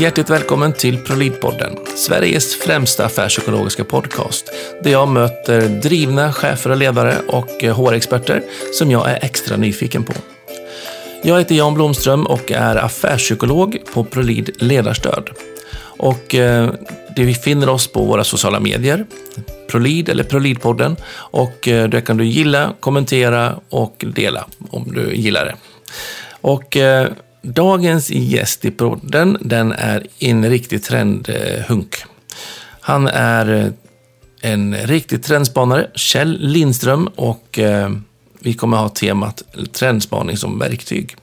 Hjärtligt välkommen till Prolidpodden, Sveriges främsta affärspsykologiska podcast, där jag möter drivna chefer och ledare och eh, HR-experter som jag är extra nyfiken på. Jag heter Jan Blomström och är affärspsykolog på Prolid Ledarstöd. Och eh, vi finner oss på våra sociala medier, Prolid eller Prolidpodden. Och eh, där kan du gilla, kommentera och dela om du gillar det. Och eh, dagens gäst i podden, den är en riktig trendhunk. Han är eh, en riktig trendspanare, Kjell Lindström, och eh, vi kommer ha temat trendspaning som verktyg.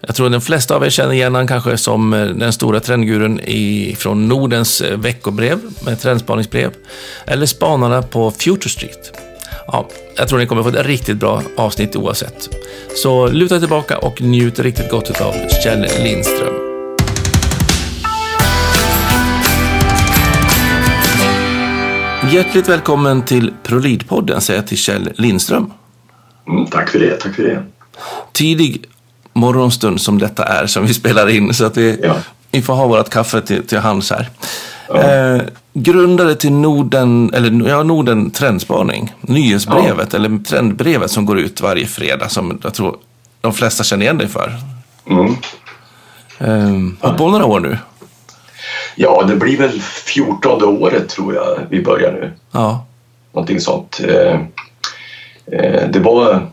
Jag tror att de flesta av er känner igen honom kanske som eh, den stora trendgurun från Nordens veckobrev med trendspaningsbrev. Eller spanarna på Future Street. Ja, jag tror ni kommer få ett riktigt bra avsnitt oavsett. Så luta tillbaka och njut riktigt gott av Kjell Lindström. Hjärtligt välkommen till ProLead-podden säger jag till Kjell Lindström. Mm, tack för det, tack för det. Tidig morgonstund som detta är som vi spelar in så att vi, ja. vi får ha vårt kaffe till, till hands här. Ja. Eh, grundare till Norden, eller, ja, Norden Trendspaning, nyhetsbrevet ja. eller trendbrevet som går ut varje fredag som jag tror de flesta känner igen dig för. Mm. Eh, har på några år nu? Ja, det blir väl 14 året tror jag vi börjar nu. Ja. Någonting sånt. Eh, eh det var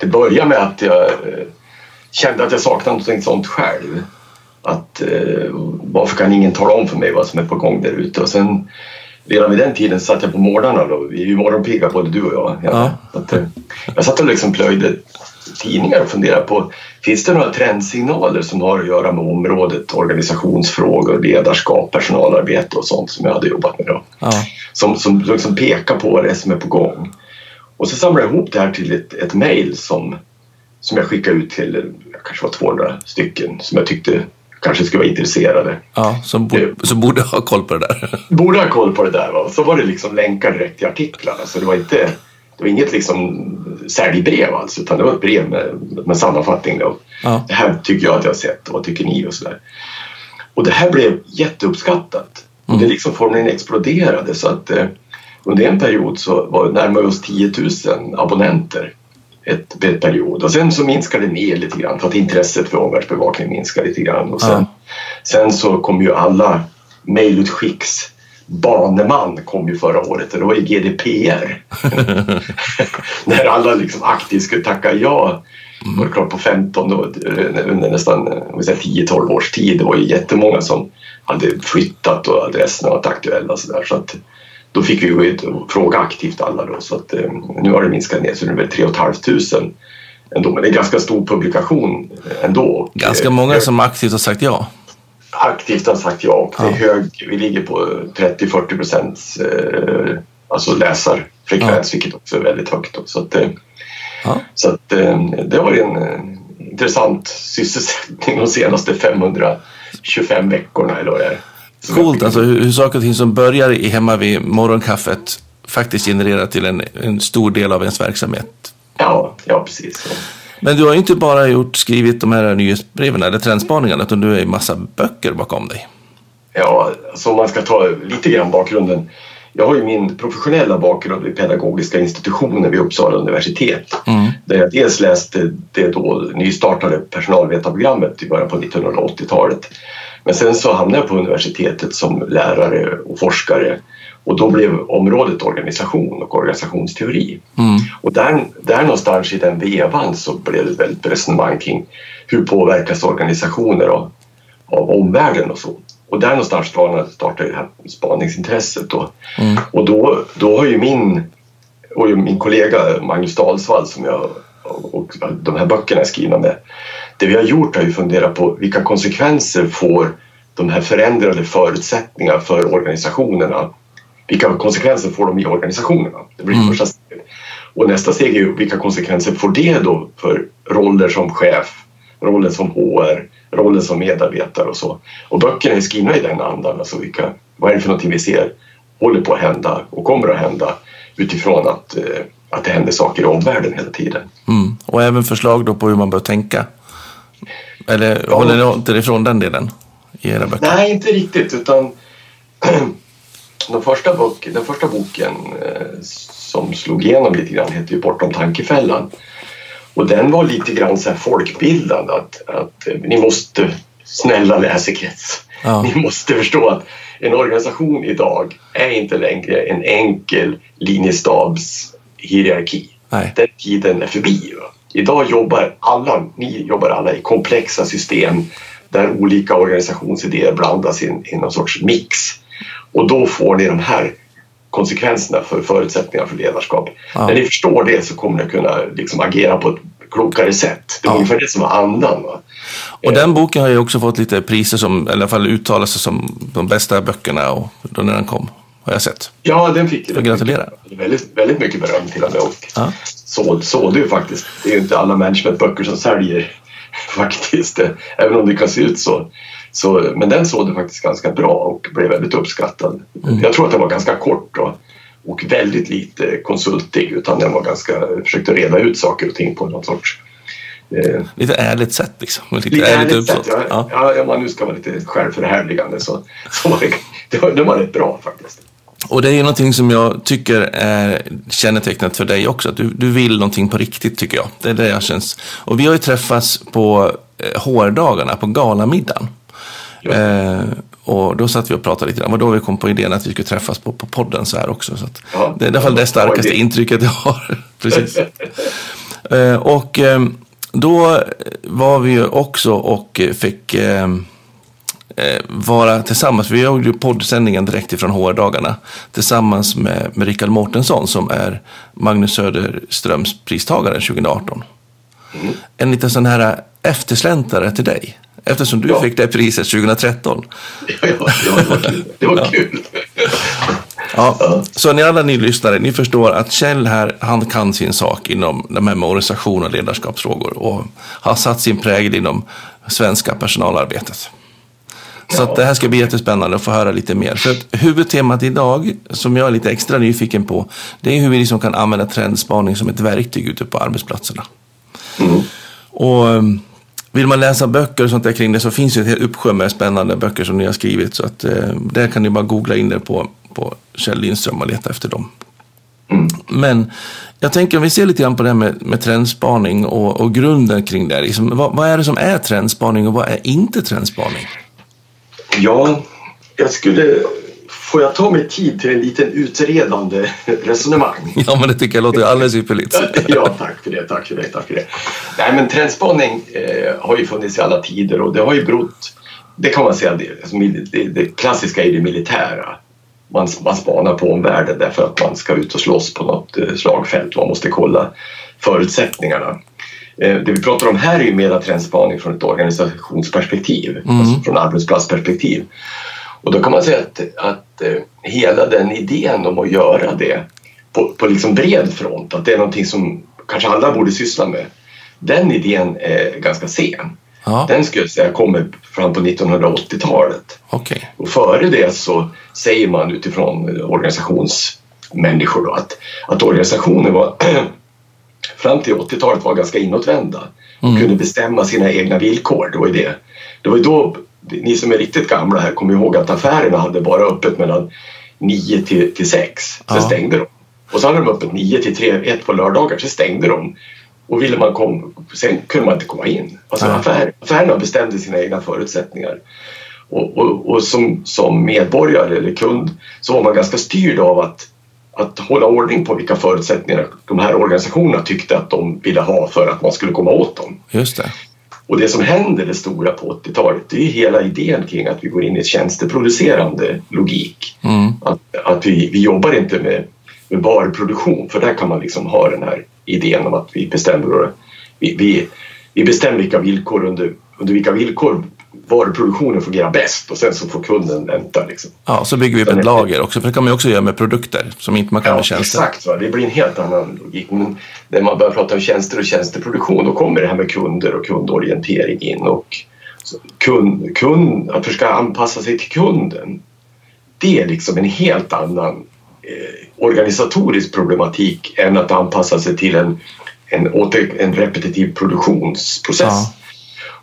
det började med att jag eh, kände att jag saknade något sånt själv. Att eh, varför kan ingen tala om för mig vad som är på gång där ute? Och sen redan vid den tiden satt jag på morgnarna då. Vi är ju morgonpigga både du och jag. Ja. Att, eh, jag satt och liksom plöjde tidningar och funderade på finns det några trendsignaler som har att göra med området organisationsfrågor, ledarskap, personalarbete och sånt som jag hade jobbat med då. Ja. Som, som liksom pekar på vad det är som är på gång. Och så samlade jag ihop det här till ett, ett mejl som som jag skickade ut till kanske var 200 stycken som jag tyckte kanske skulle vara intresserade. Ja, som, bo som borde ha koll på det där. Borde ha koll på det där. Va? Så var det liksom länkar direkt till artiklarna så det var inte det var inget liksom säljbrev alltså utan det var ett brev med, med sammanfattning. Då. Ja. Det här tycker jag att jag har sett och vad tycker ni och sådär. Och det här blev jätteuppskattat. Mm. Det liksom formligen exploderade så att eh, under en period så var det närmare oss 10 000 abonnenter ett, ett period och sen så minskade det ner lite grann för att intresset för omvärldsbevakning minskade lite grann och sen, ja. sen så kom ju alla mejlutskicks baneman kom ju förra året och det var ju GDPR. När alla liksom aktivt skulle tacka ja. Mm. Var det klart på 15 då, under nästan 10-12 års tid. Det var ju jättemånga som hade flyttat och adresserna var aktuella så där. Så att då fick vi gå ut och fråga aktivt alla då så att eh, nu har det minskat ner så nu är det 3 500 ändå. Men det är en ganska stor publikation ändå. Ganska många eh, som aktivt har sagt ja. Aktivt har sagt ja och det är hög, vi ligger på 30-40 procents eh, alltså läsarfrekvens ja. vilket också är väldigt högt. Då, så att, eh, ja. så att eh, det var en eh, intressant sysselsättning de senaste 525 veckorna eller vad det är. Coolt alltså hur, hur saker och ting som börjar i hemma vid morgonkaffet faktiskt genererar till en, en stor del av ens verksamhet. Ja, ja precis. Men du har ju inte bara gjort, skrivit de här nyhetsbreven eller trendspaningarna utan du har ju massa böcker bakom dig. Ja, så om man ska ta lite grann bakgrunden. Jag har ju min professionella bakgrund vid pedagogiska institutioner vid Uppsala universitet. Mm. Där jag dels läste det då nystartade personalvetarprogrammet i början på 1980-talet. Men sen så hamnade jag på universitetet som lärare och forskare och då blev området organisation och organisationsteori. Mm. Och där, där någonstans i den vevan så blev det ett väldigt resonemang kring hur påverkas organisationer av, av omvärlden och så. Och där någonstans startade det här spaningsintresset då. Mm. Och då, då har ju min och min kollega Magnus Dalsvall som jag och de här böckerna är skrivna med det vi har gjort är att fundera på vilka konsekvenser får de här förändrade förutsättningarna för organisationerna vilka konsekvenser får de i organisationerna? Det blir mm. första steget. Och nästa steg är ju vilka konsekvenser får det då för roller som chef, rollen som HR, rollen som medarbetare och så. Och böckerna är skrivna i den andan, alltså vilka, vad är det för någonting vi ser håller på att hända och kommer att hända utifrån att, eh, att det händer saker i omvärlden hela tiden. Mm. Och även förslag då på hur man bör tänka eller ja. håller ni inte ifrån den delen? I era böcker? Nej, inte riktigt. Utan den, första bok, den första boken eh, som slog igenom lite grann hette ju Bortom tankefällan. Och den var lite grann så här folkbildande. Att, att eh, ni måste, snälla läsekrets, ja. ni måste förstå att en organisation idag är inte längre en enkel linjestabshierarki. Den tiden är förbi. Idag jobbar alla, ni jobbar alla i komplexa system där olika organisationsidéer blandas in i någon sorts mix. Och då får ni de här konsekvenserna för förutsättningar för ledarskap. Ja. När ni förstår det så kommer ni kunna liksom agera på ett klokare sätt. Det var ja. ungefär det som var andan. Va? Och den boken har ju också fått lite priser som, i alla fall uttalat sig som de bästa böckerna och då när den kom. Har jag sett. Ja, den fick jag. Gratulerar. Väldigt, väldigt mycket beröm till och med. Och ja. så, så det ju faktiskt. Det är ju inte alla managementböcker som säljer faktiskt. Även om det kan se ut så. så men den sålde faktiskt ganska bra och blev väldigt uppskattad. Mm. Jag tror att den var ganska kort och, och väldigt lite konsultig utan den var ganska, försökte reda ut saker och ting på något sorts eh, Lite ärligt sätt liksom. Lite, lite ärligt, ärligt sätt, ja. Ja. ja. ja. man nu ska vara lite självförhärligande så, så var det, det, var, det var rätt bra faktiskt. Och det är ju någonting som jag tycker är kännetecknat för dig också. Att du, du vill någonting på riktigt tycker jag. Det är det jag känns. Och vi har ju träffats på eh, på galamiddagen. Eh, och då satt vi och pratade lite grann. Och då vi kom på idén att vi skulle träffas på, på podden så här också. Så ja, det är i alla fall det starkaste intrycket jag har. Precis. eh, och eh, då var vi ju också och fick eh, vara tillsammans. Vi gjorde ju poddsändningen direkt ifrån HR-dagarna tillsammans med, med Rickard Mårtensson som är Magnus Söderströms pristagare 2018. Mm. En liten sån här eftersläntare till dig. Eftersom du ja. fick det priset 2013. Ja, ja, det var kul. Det var kul. Ja, så ni alla ni lyssnare, ni förstår att Kjell här, han kan sin sak inom de här med organisation och ledarskapsfrågor och har satt sin prägel inom svenska personalarbetet. Så att det här ska bli jättespännande att få höra lite mer. För att huvudtemat idag, som jag är lite extra nyfiken på, det är hur vi liksom kan använda trendspaning som ett verktyg ute på arbetsplatserna. Mm. Och um, vill man läsa böcker och sånt där kring det så finns det ett helt uppsjö med spännande böcker som ni har skrivit. Så att eh, där kan ni bara googla in det på, på Kjell Lindström och leta efter dem. Mm. Men jag tänker om vi ser lite grann på det här med, med trendspaning och, och grunden kring det. Liksom, vad, vad, är det som är trendspaning och vad är inte trendspaning? Ja, jag skulle... Får jag ta mig tid till en liten utredande resonemang? Ja, men det tycker jag låter alldeles ypperligt. ja, tack för det, tack för det, tack för det. Nej, men trendspaning eh, har ju funnits i alla tider och det har ju berott... Det kan man säga, det, alltså, det, det klassiska är det militära. Man, man spanar på omvärlden därför att man ska ut och slåss på något eh, slagfält. Man måste kolla förutsättningarna. Eh, det vi pratar om här är ju mera trendspaning från ett organisationsperspektiv, mm. alltså från arbetsplatsperspektiv. Och då kan man säga att, att eh, hela den idén om att göra det på, på liksom bred front, att det är någonting som kanske alla borde syssla med, den idén är ganska sen. Ja. Den skulle jag säga kommer fram på 1980-talet. Okay. Och före det så säger man utifrån organisationsmänniskor då att, att organisationer var fram till 80-talet var ganska inåtvända och mm. kunde bestämma sina egna villkor. Det var ju det. Det var då, ni som är riktigt gamla här kommer ihåg att affärerna hade bara öppet mellan 9 till, till 6, sen ja. stängde de. Och så hade de öppet 9 till 3, 1 på lördagar, så stängde de. Och ville man komma, sen kunde man inte komma in. Alltså affär, affärerna bestämde sina egna förutsättningar. Och, och, och som, som medborgare eller kund så var man ganska styrd av att att hålla ordning på vilka förutsättningar de här organisationerna tyckte att de ville ha för att man skulle komma åt dem. Just det. Och det som händer det stora på 80-talet det är hela idén kring att vi går in i tjänsteproducerande logik. Mm. Att, att vi, vi jobbar inte med, med varuproduktion för där kan man liksom ha den här idén om att vi bestämmer, vi, vi, vi bestämmer vilka villkor under, under vilka villkor varuproduktionen fungerar bäst och sen så får kunden vänta. Liksom. Ja, så bygger vi upp ett lager också, för det kan man ju också göra med produkter som inte man kan ja, med tjänster. Exakt, va? det blir en helt annan logik. Men när man börjar prata om tjänster och tjänsteproduktion då kommer det här med kunder och kundorientering in och kund, kund, att försöka anpassa sig till kunden. Det är liksom en helt annan eh, organisatorisk problematik än att anpassa sig till en, en, åter, en repetitiv produktionsprocess. Ja.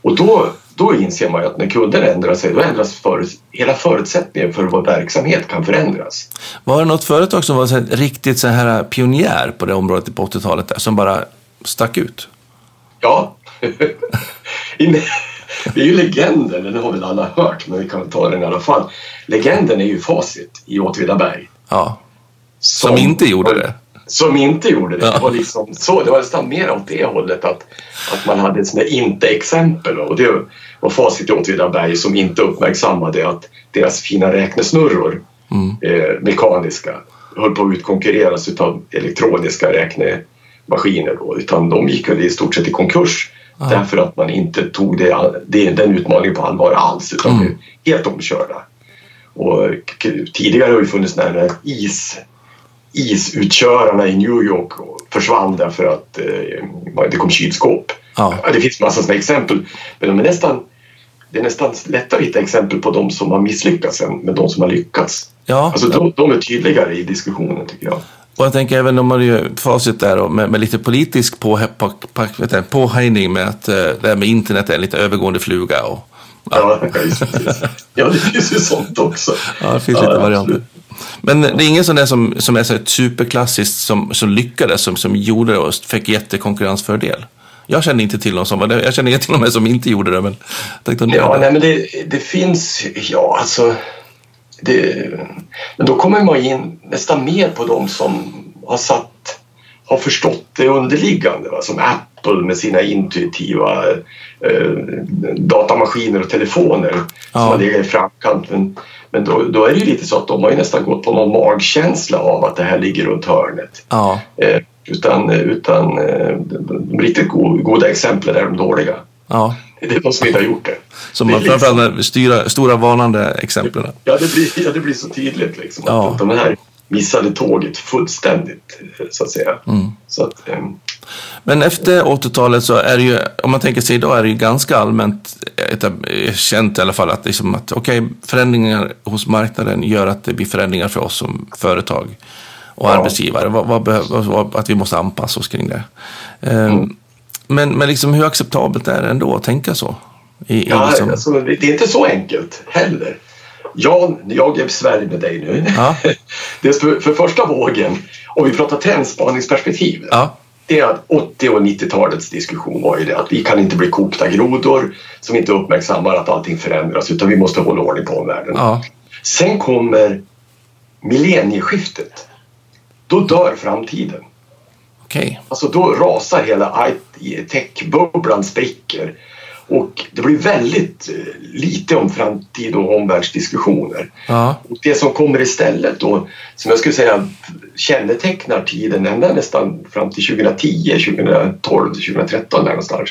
Och då, då inser man ju att när kunden ändrar sig då ändras för, hela förutsättningen för vår verksamhet kan förändras. Var det något företag som var så riktigt så här pionjär på det området på 80-talet där, som bara stack ut? Ja. det är ju legenden, den har väl alla hört, men vi kan ta den i alla fall. Legenden är ju Facit i Åtvidaberg. Ja. Som, som inte gjorde det? Som inte gjorde det. Ja. Det var liksom så, det var nästan mer åt det hållet att, att man hade ett inte-exempel. Och det var Facit i Åtvidaberg som inte uppmärksammade att deras fina räknesnurror, mm. eh, mekaniska, höll på att utkonkurreras av elektroniska räknemaskiner. Då, utan de gick väl i stort sett i konkurs Ja. Därför att man inte tog det, det, den utmaningen på allvar alls utan mm. blev helt omkörda. Och tidigare har det funnits när is, isutkörarna i New York försvann därför att eh, det kom kylskåp. Ja. Det finns massor av exempel men de är nästan, det är nästan lättare att hitta exempel på de som har misslyckats än med de som har lyckats. Ja. Alltså, de, de är tydligare i diskussionen tycker jag. Och jag tänker även om man gör facit där och med, med lite politisk på, på, på, påhejning med att uh, det här med internet är en lite övergående fluga. Och, ja. Ja, ja, det finns ju sånt också. Ja, det finns ja, lite varianter. Men det är ingen sån där som, som är så superklassiskt som, som lyckades, som, som gjorde det och fick jättekonkurrensfördel. Jag känner inte till någon som Jag känner till någon som inte gjorde det. Men, ja, nej, men det, det finns, ja alltså det, men då kommer man in nästan mer på de som har, satt, har förstått det underliggande. Va? Som Apple med sina intuitiva eh, datamaskiner och telefoner ja. som har legat i framkant. Men, men då, då, är det ju lite så att de har ju nästan gått på någon magkänsla av att det här ligger runt hörnet. Ja. Eh, utan utan eh, de riktigt goda exemplen är de dåliga. Ja. Det är de som inte har gjort det. Som man framförallt liksom... styra, stora varnande exemplen. Ja det, blir, ja, det blir så tydligt liksom. Ja. Att de här missade tåget fullständigt så att säga. Mm. Så att, um... Men efter 80-talet så är det ju, om man tänker sig idag, är det ju ganska allmänt känt i alla fall att, liksom att okay, förändringar hos marknaden gör att det blir förändringar för oss som företag och ja. arbetsgivare. Vad, vad behöver, att vi måste anpassa oss kring det. Um, mm. Men, men liksom, hur acceptabelt är det ändå att tänka så? I, ja, liksom... alltså, det är inte så enkelt heller. Jan, jag är besvärlig med dig nu. Ja. Det för, för första vågen, om vi pratar trendspaningsperspektiv. Ja. Det är att 80 och 90-talets diskussion var ju det att vi kan inte bli kokta grodor som inte uppmärksammar att allting förändras utan vi måste hålla ordning på omvärlden. Ja. Sen kommer millennieskiftet. Då dör framtiden. Okay. Alltså då rasar hela techbubblan spricker och det blir väldigt eh, lite om framtid och omvärldsdiskussioner. Ja. Och det som kommer istället då, som jag skulle säga kännetecknar tiden ända nästan fram till 2010, 2012, 2013 där någonstans.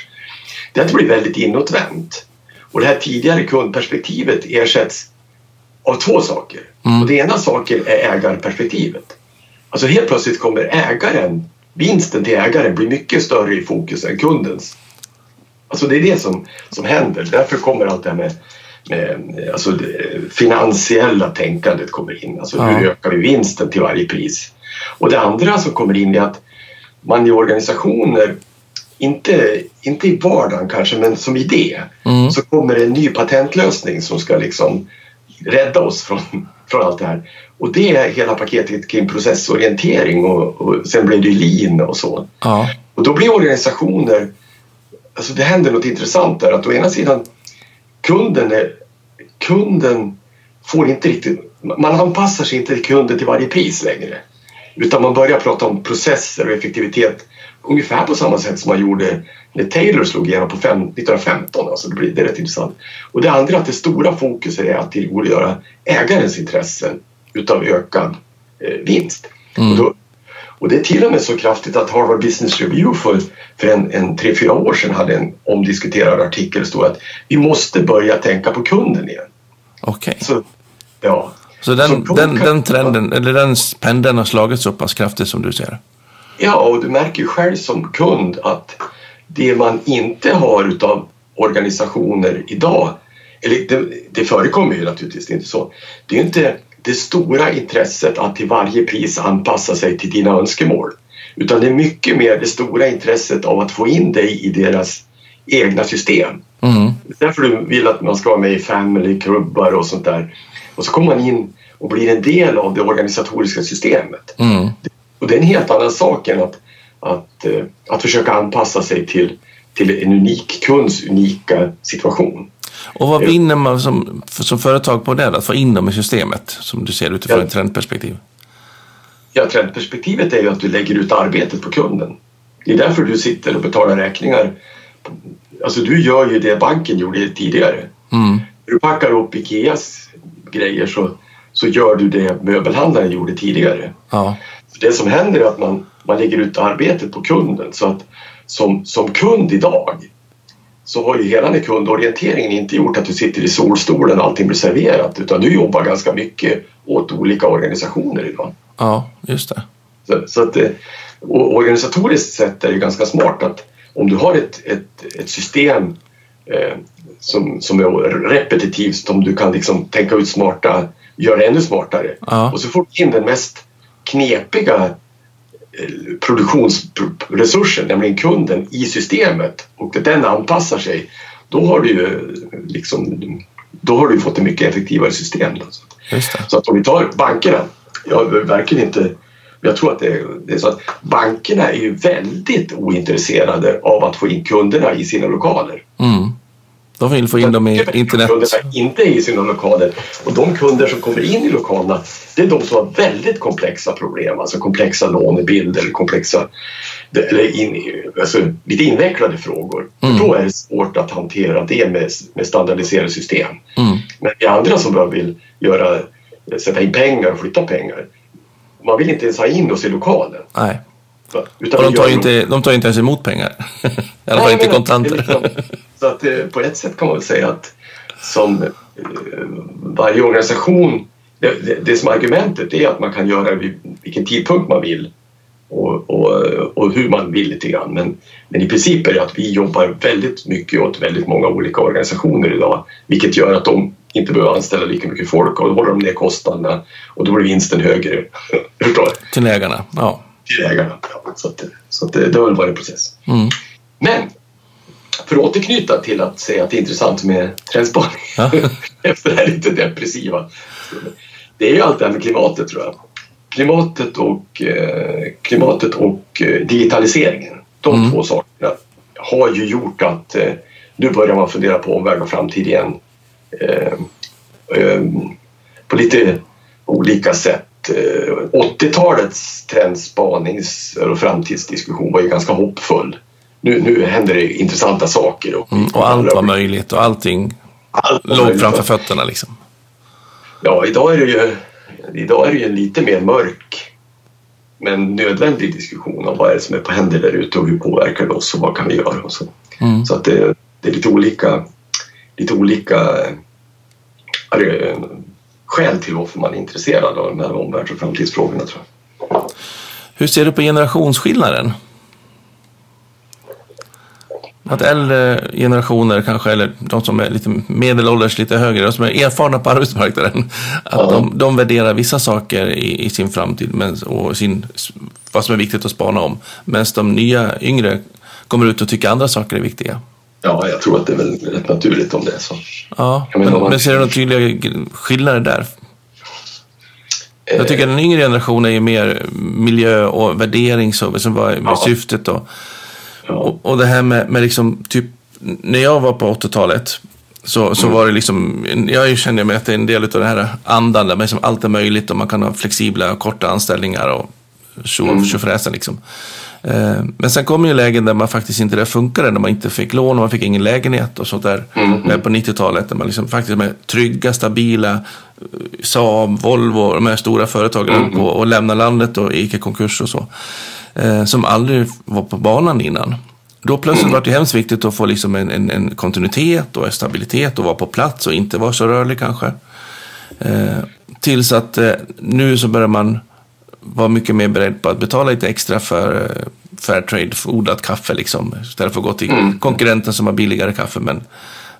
Det är att det blir väldigt inåtvänt. Och det här tidigare kundperspektivet ersätts av två saker. Mm. Och det ena saken är ägarperspektivet. Alltså helt plötsligt kommer ägaren vinsten till ägaren blir mycket större i fokus än kundens. Alltså det är det som, som händer. Därför kommer allt det här med, med alltså det finansiella tänkandet kommer in. Alltså hur ökar vi vinsten till varje pris? Och det andra som kommer in är att man i organisationer inte, inte i vardagen kanske, men som idé mm. så kommer en ny patentlösning som ska liksom rädda oss från, från allt det här. Och det är hela paketet kring processorientering och, och sen blir det lean och så. Ja. Och då blir organisationer, alltså det händer något intressant där att å ena sidan kunden, är, kunden får inte riktigt, man anpassar sig inte till kunden till varje pris längre. Utan man börjar prata om processer och effektivitet ungefär på samma sätt som man gjorde när Taylor slog igenom på fem, 1915. Alltså det, blir, det är rätt intressant. Och det andra att det stora fokuset är att tillgodogöra ägarens intressen utav ökad eh, vinst. Mm. Och, då, och, det är till och med så kraftigt att Harvard Business Review för, för en, en tre, fyra år sedan hade en omdiskuterad artikel stod att vi måste börja tänka på kunden igen. Okej. Okay. Så, ja. så den, så den, den trenden, eller den pendeln har slagit så pass kraftigt som du ser? Ja, och du märker ju själv som kund att det man inte har utav organisationer idag, eller det, det förekommer ju naturligtvis, det är inte så. Det är inte det stora intresset att till varje pris anpassa sig till dina önskemål. Utan det är mycket mer det stora intresset av att få in dig i deras egna system. Mm. Därför du vill att man ska vara med i family, klubbar och sånt där. Och så kommer man in och blir en del av det organisatoriska systemet. Mm. Och det är en helt annan sak än att, att, eh, att försöka anpassa sig till, till en unik kunds unika situation. Och vad vinner man som, som företag på det, att få in dem i systemet som du ser utifrån ja. ett trendperspektiv? Ja, trendperspektivet är ju att du lägger ut arbetet på kunden. Det är därför du sitter och betalar räkningar. Alltså du gör ju det banken gjorde tidigare. Mm. Du packar upp Ikeas grejer så, så gör du det möbelhandlaren gjorde tidigare. Ja. Det som händer är att man, man lägger ut arbetet på kunden så att som, som kund idag så har ju hela den kundorienteringen inte gjort att du sitter i solstolen och allting blir serverat utan du jobbar ganska mycket åt olika organisationer idag. Ja, just det. Så, så att, organisatoriskt sett är det ganska smart att om du har ett, ett, ett system eh, som, som är repetitivt som du kan liksom tänka ut smarta, göra ännu smartare ja. och så får du in den mest knepiga Eh, produktionsresursen, nämligen kunden, i systemet och den anpassar sig, då har du ju liksom, då har du fått ett mycket effektivare system. Så att om vi tar bankerna, jag verkligen inte jag tror att det är, det är, så att bankerna är ju väldigt ointresserade av att få in kunderna i sina lokaler. Mm. De vill få in dem i internet. Kunderna inte i sina lokaler. Och de kunder som kommer in i lokalerna det är de som har väldigt komplexa problem, alltså komplexa lånebilder, komplexa eller in, alltså lite invecklade frågor. Mm. Då är det svårt att hantera det med, med standardiserade system. Mm. Men det är andra som bara vill göra, sätta in pengar och flytta pengar. Man vill inte ens ha in oss i lokalen. Nej. Utan och de tar, inte, de tar inte ens emot pengar. I alla fall inte kontanter. Liksom, så att, eh, på ett sätt kan man väl säga att som eh, varje organisation, det, det, det som argumentet är att man kan göra det vid vilken tidpunkt man vill och, och, och, hur man vill lite grann. Men, men i princip är det att vi jobbar väldigt mycket åt väldigt många olika organisationer idag vilket gör att de inte behöver anställa lika mycket folk och då håller de ner kostnaderna och då blir vinsten högre. Förstår Till ägarna, ja till ägarna. Så, att, så att det, det har väl varit en process. Mm. Men för att återknyta till att säga att det är intressant med trendspaning ja. efter det här lite depressiva. Det är ju allt det här med klimatet tror jag. Klimatet och, eh, klimatet och eh, digitaliseringen. De mm. två sakerna har ju gjort att eh, nu börjar man fundera på omvärld och framtid igen. Eh, eh, på lite olika sätt 80-talets eh, trendspanings och framtidsdiskussion var ju ganska hoppfull. Nu, nu händer det intressanta saker. Och, mm, och allt var möjligt och allting allt låg möjligt. framför fötterna liksom. Ja, idag är det ju, idag är det ju en lite mer mörk men nödvändig diskussion om vad är det som är på händer där ute och hur påverkar det oss och vad kan vi göra och så. Mm. Så att det, det, är lite olika, lite olika äh, skäl till varför man är intresserad av de här omvärlds och framtidsfrågorna. Tror jag. Hur ser du på generationsskillnaden? Att äldre generationer kanske, eller de som är lite medelålders, lite högre, de som är erfarna på arbetsmarknaden, att ja. de, de värderar vissa saker i, i sin framtid men, och sin, vad som är viktigt att spana om. Medan de nya, yngre kommer ut och tycker andra saker är viktiga. Ja, jag tror att det är väl rätt naturligt om det är så. Ja, men, man... men ser du några tydliga skillnader där? Jag eh. tycker att den yngre generationen är ju mer miljö och värdering som var ja. syftet. Då. Ja. Och, och det här med, med liksom, typ, när jag var på 80-talet så, så mm. var det liksom, jag kände mig att det är en del av den här andan där liksom allt är möjligt och man kan ha flexibla och korta anställningar och tjofräsen mm. liksom. Eh, men sen kom ju lägen där man faktiskt inte det funkade, när man inte fick lån och man fick ingen lägenhet och sånt där. Mm. På 90-talet, där man liksom faktiskt med trygga, stabila eh, Saab, Volvo, de här stora företagen mm. på och lämna landet och gick i konkurs och så. Eh, som aldrig var på banan innan. Då plötsligt mm. var det hemskt viktigt att få liksom en, en, en, kontinuitet och en stabilitet och vara på plats och inte vara så rörlig kanske. tills att nu så börjar man var mycket mer beredd på att betala lite extra för eh, Fairtrade odlat kaffe liksom. Istället för att gå till mm. konkurrenten som har billigare kaffe men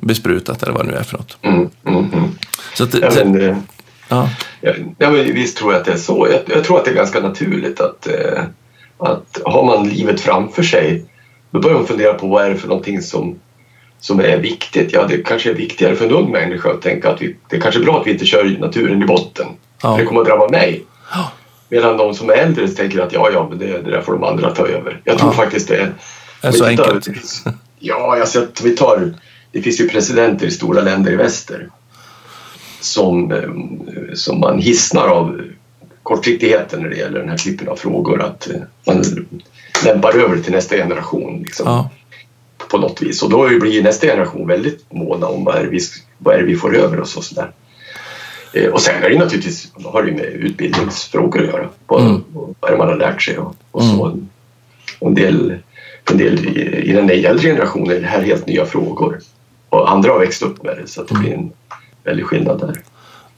besprutat eller vad det nu är för något. Mm. Mm. mm. Så att, ja, men, eh, ja. Ja, men visst tror jag att det är så. Jag, jag tror att det är ganska naturligt att, eh, att har man livet framför sig då börjar man fundera på vad är det för någonting som, som är viktigt. Ja, det kanske är viktigare för en ung människa att tänka att vi, det är kanske är bra att vi inte kör naturen i botten. Ja. Det kommer att drabba mig. Ja. Medan de som är äldre tänker att ja, ja, men det, det där får de andra ta över. Jag tror Ja. faktiskt det är... Det är så enkelt. Ja, jag ser att vi tar... Det finns ju presidenter i stora länder i väster som, eh, som man hissnar av kortsiktigheten när det gäller den här typen av frågor. Att eh, man lämpar över till nästa generation liksom, Ja. på något vis. Och då blir nästa generation väldigt måna om vad är det vi, vad är det vi får över oss och sådär. Eh, Och sen är det naturligtvis, har det med utbildningsfrågor att göra. Vad, Mm. vad man har lärt sig och, och så. Och en del, en del i, i den äldre generationen är det här helt nya frågor. Och andra har växt upp med det så det blir en väldig skillnad där.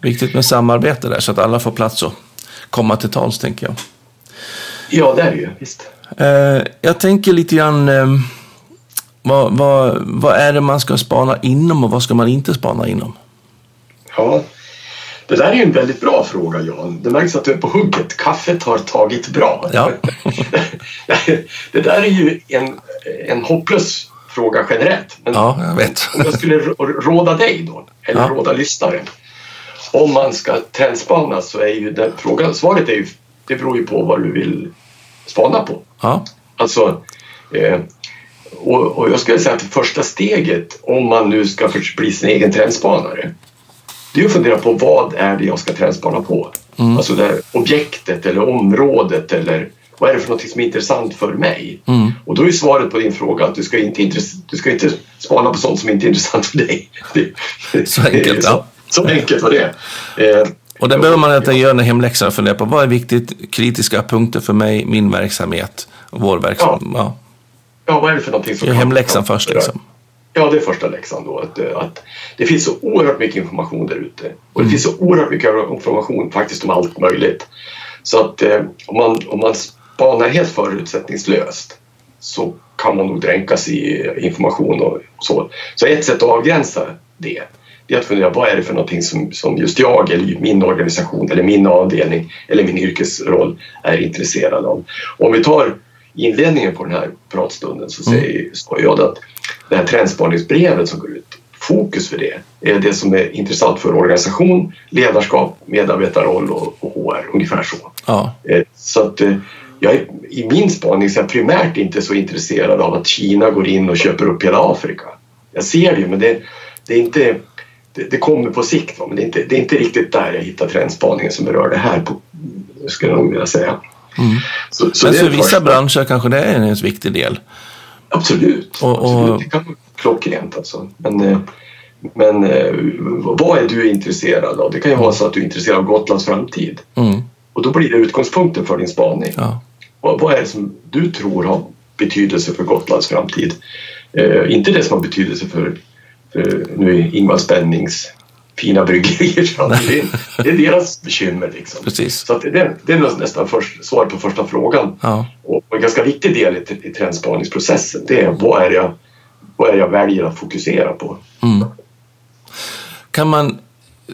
Viktigt med samarbete där så att alla får plats att komma till tals, tänker jag. Ja, det är det ju. Visst. Eh, jag tänker lite grann, eh, vad, vad, vad är det man ska spana inom och vad ska man inte spana inom? Ja, det där är ju en väldigt bra fråga Jan. Det märks att du är på hugget. Kaffet har tagit bra. Ja. det där är ju en, en hopplös fråga generellt. Men Ja, jag vet. om jag skulle rå- råda dig då, eller Ja. råda lyssnaren. Om man ska trendspana så är ju den frågan, svaret är ju, det beror ju på vad du vill spana på. Ja, Alltså, eh, och, och jag skulle säga att första steget om man nu ska bli sin egen trendspanare det är att fundera på vad är det jag ska trendspana på? Mm. Alltså det objektet eller området eller vad är det för något som är intressant för mig? Mm. Och då är svaret på din fråga att du ska inte, du ska inte spana på sånt som inte är intressant för dig. Det, Så enkelt, så, ja. så enkelt var det. Eh, och där behöver man att göra en hemläxa och fundera på vad är viktigt, kritiska punkter för mig, min verksamhet vår verksamhet. Ja. ja, vad är det för någonting som Gör hemläxan först liksom. Ja, det är första läxan då. Att, eh, att det finns så oerhört mycket information där ute. Och Mm. det finns så oerhört mycket information faktiskt om allt möjligt. Så att eh, om, man, om man spanar helt förutsättningslöst så kan man nog dränkas i information och så. Så ett sätt att avgränsa det det är att fundera vad är det för någonting som, som just jag eller min organisation eller min avdelning eller min yrkesroll är intresserad av. Och om vi tar inledningen på den här pratstunden så säger så jag att det här trendspaningsbrevet som går ut, fokus för det är det som är intressant för organisation, ledarskap, medarbetarroll och, och HR, ungefär så. Ja. Eh, Så att eh, jag är, i min spaning så är jag primärt inte så intresserad av att Kina går in och köper upp hela Afrika. Jag ser det ju men det, det är inte det, det kommer på sikt va? men det är, inte, det är inte riktigt där jag hittar trendspaningen som berör det här på, skulle jag nog vilja säga. Mm. Så, så Men för vissa branscher kanske det är en viktig del. Absolut, Och- och- absolut. det kan vara klockrent alltså. Men, eh, men eh, vad är du intresserad av? Det kan ju vara så att du är intresserad av Gotlands framtid Mm. och då blir det utgångspunkten för din spaning. Ja. Vad, vad är det som du tror har betydelse för Gotlands framtid? Eh, inte det som har betydelse för, för nu Ingvar Spännings fina bryggerier. så Det, är- det är deras bekymmer. Liksom. Precis. Så det, är- det är nästan först, svar på första frågan. Ja. Och en ganska viktig del i, i trendspaningsprocessen det är vad är, jag, vad är jag väljer att fokusera på? Mm. Kan man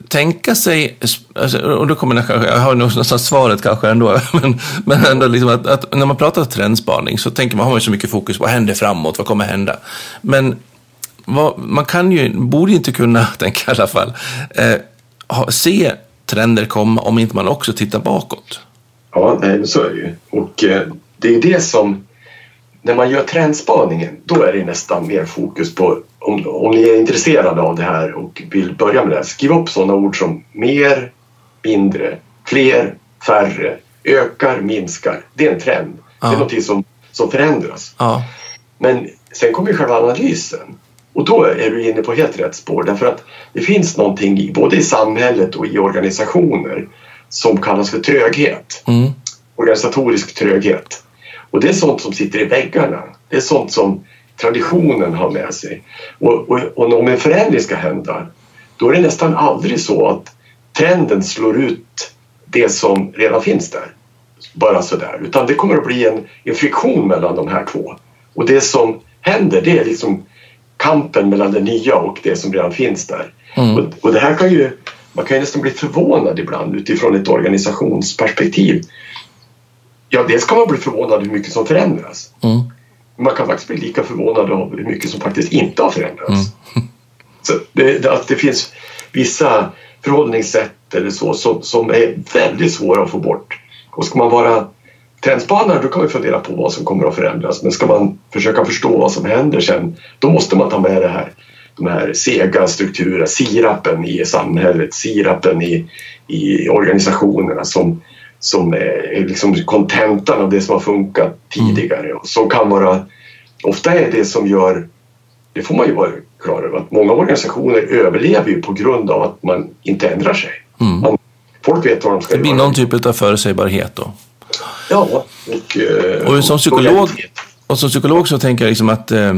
tänka sig, alltså, och då kommer jag, kanske, jag har nog nästan svaret kanske ändå, men, men ändå liksom att, att när man pratar trendspaning så tänker man, har man så mycket fokus på vad händer framåt, vad kommer hända? Men man kan ju, borde ju inte kunna, tänker jag i alla fall, eh, ha, se trender komma om inte man också tittar bakåt. Ja, nej, så är det ju. Och eh, det är det som... När man gör trendspaningen, då är det nästan mer fokus på... Om, om ni är intresserade av det här och vill börja med det här, skriv upp sådana ord som mer, mindre, fler, färre, ökar, minskar. Det är en trend. Det Ja. är något som, som förändras. Ja, Men sen kommer ju själva analysen. Och då är du inne på helt rätt spår därför att det finns någonting både i samhället och i organisationer som kallas för tröghet mm. organisatorisk tröghet. Och det är sånt som sitter i väggarna. Det är sånt som traditionen har med sig. Och, och, och om en förändring ska hända då är det nästan aldrig så att trenden slår ut det som redan finns där. Bara sådär. Utan det kommer att bli en, en friktion mellan de här två. Och det som händer det är liksom kampen mellan det nya och det som redan finns där. Mm. Och, och det här kan ju, man kan ju nästan bli förvånad ibland utifrån ett organisationsperspektiv. Ja, dels kan man bli förvånad hur mycket som förändras. Mm. Man kan faktiskt bli lika förvånad av hur mycket som faktiskt inte har förändrats. Mm. Så det, att det finns vissa förhållningssätt eller så som, som är väldigt svåra att få bort. Och ska man vara trendspanare då kan vi fundera på vad som kommer att förändras men ska man försöka förstå vad som händer sen då måste man ta med det här de här sega strukturerna, sirapen i samhället, sirapen i, i organisationerna som, som är liksom kontentan av det som har funkat tidigare och som kan vara ofta är det som gör det får man ju vara klar över att många organisationer överlever ju på grund av att man inte ändrar sig. Mm. Man, folk vet vad de ska göra. Det blir göra. någon typ av förutsägbarhet då? Ja, och, eh, och som psykolog och som psykolog så tänker jag liksom att, eh,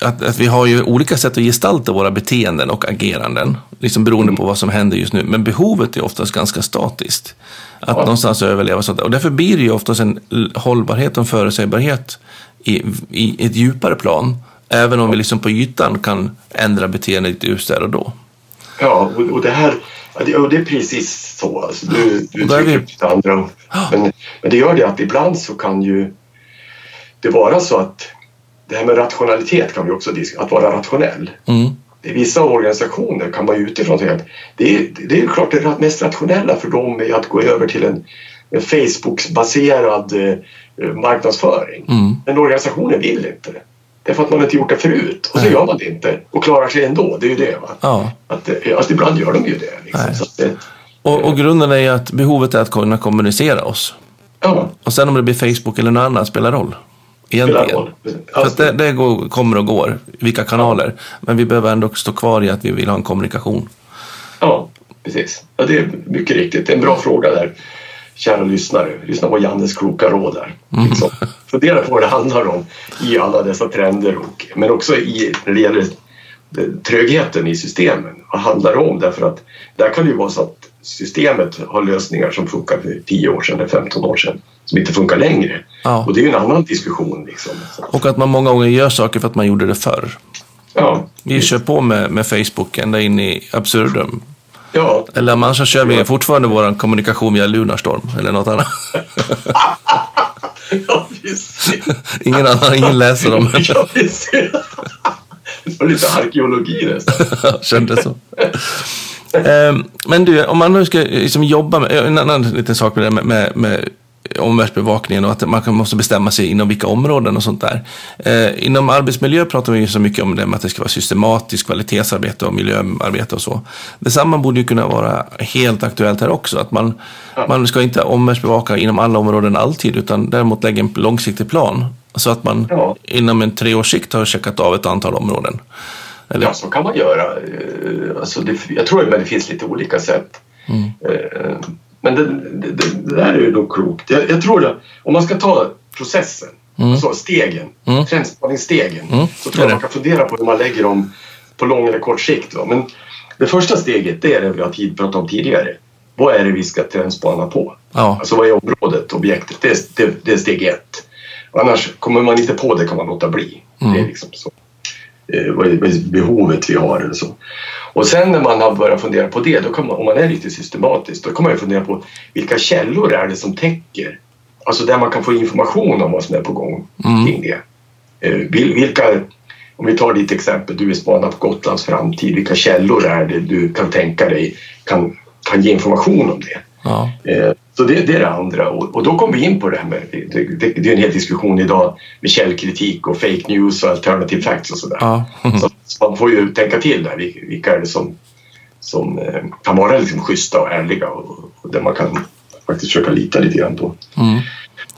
att, att, vi har ju olika sätt att gestalta våra beteenden och ageranden. Liksom beroende mm. på vad som händer just nu. Men behovet är oftast ganska statiskt. Att ja. någonstans överleva. Sånt. Och därför blir det ju oftast en hållbarhet och en förutsägbarhet i, i ett djupare plan. Även om vi liksom på ytan kan ändra beteendet just där och då. Ja, och, och det här och det är precis så. Alltså, du du trycker vi... lite andra. Men, men det gör det att ibland så kan ju det vara så att det här med rationalitet kan vi också diskutera, att vara rationell. Mm. I vissa organisationer kan man ju utifrån säga att det är, det är klart det mest rationella för dem är att gå över till en, en Facebook-baserad eh, marknadsföring. Mm. Men organisationen vill inte det. Därför att man inte gjort det förut och så gör man det inte och klarar sig ändå. Det är ju det. Va? Ja. Att, alltså, ibland gör de ju det. Liksom. det och, och, grunden är ju att behovet är att kunna kommunicera oss. Ja. Och sen om det blir Facebook eller något annat spelar roll. Egentligen. För att det, det går, kommer och går, vilka kanaler. Men vi behöver ändå stå kvar i att vi vill ha en kommunikation. Ja, precis. Ja, det är mycket riktigt. Det är en bra fråga där. Kära lyssnare, lyssna på Jannes kloka råd där. Mm. Liksom. Fundera på vad det handlar om i alla dessa trender och, men också i, när det gäller trögheten i systemen. Vad handlar det om? Därför att där kan det ju vara så att systemet har lösningar som funkar för 10 år sedan eller 15 år sedan som inte funkar längre. Ja. Och det är ju en annan diskussion. Liksom. Och att man många gånger gör saker för att man gjorde det förr. Ja, vi kör på med, med Facebook ända in i absurdum. Ja. Eller annars så kör vi fortfarande vår kommunikation via Lunarstorm eller något annat. ja, ingen annan, ingen läser dem. ja, Det var lite arkeologi nästan. Kändes så. Ehm, men du, om man nu ska liksom jobba med, en annan liten sak med, med, med omvärldsbevakningen och att man måste bestämma sig inom vilka områden och sånt där. Eh, inom arbetsmiljö pratar vi ju så mycket om det med att det ska vara systematiskt kvalitetsarbete och miljöarbete och så. Detsamma borde ju kunna vara helt aktuellt här också. Att man, ja. man ska inte omvärldsbevaka inom alla områden alltid utan däremot lägga en långsiktig plan. Så att man ja. inom en treårssikt har checkat av ett antal områden. Eller? Ja, så kan man göra. Eh, alltså det, jag tror att det finns lite olika sätt. Mm. Men det, det, det, där är ju nog klokt. Jag, jag tror att om man ska ta processen, mm. alltså stegen, mm. trendspaningsstegen, mm. så tror jag man kan fundera på hur man lägger dem på lång eller kort sikt. Va? Men det första steget det är det vi har tid, pratat om tidigare. Vad är det vi ska trendspana på? Ja. Alltså vad är området, objektet? Det är, det, det är steg ett. Annars kommer man inte på det kan man låta bli. Det är mm. liksom så. Eh, vad är behovet vi har eller så. Och sen när man har börjat fundera på det, då kan man, om man är riktigt systematisk, då kan man ju fundera på vilka källor är det som täcker? Alltså där man kan få information om vad som är på gång mm. kring det. Eh, vilka, om vi tar ditt exempel, du vill spana på Gotlands framtid, vilka källor är det du kan tänka dig kan, kan ge information om det? Ja. Eh, så det, det, är det andra och, och, då kommer vi in på det här med, det, det, det, är en hel diskussion idag med källkritik och fake news och alternative facts och sådär. Ja. så, så man får ju tänka till där, vilka är det som, som eh, kan vara liksom schyssta och ärliga och, och där man kan faktiskt försöka lita lite grann på. Mm.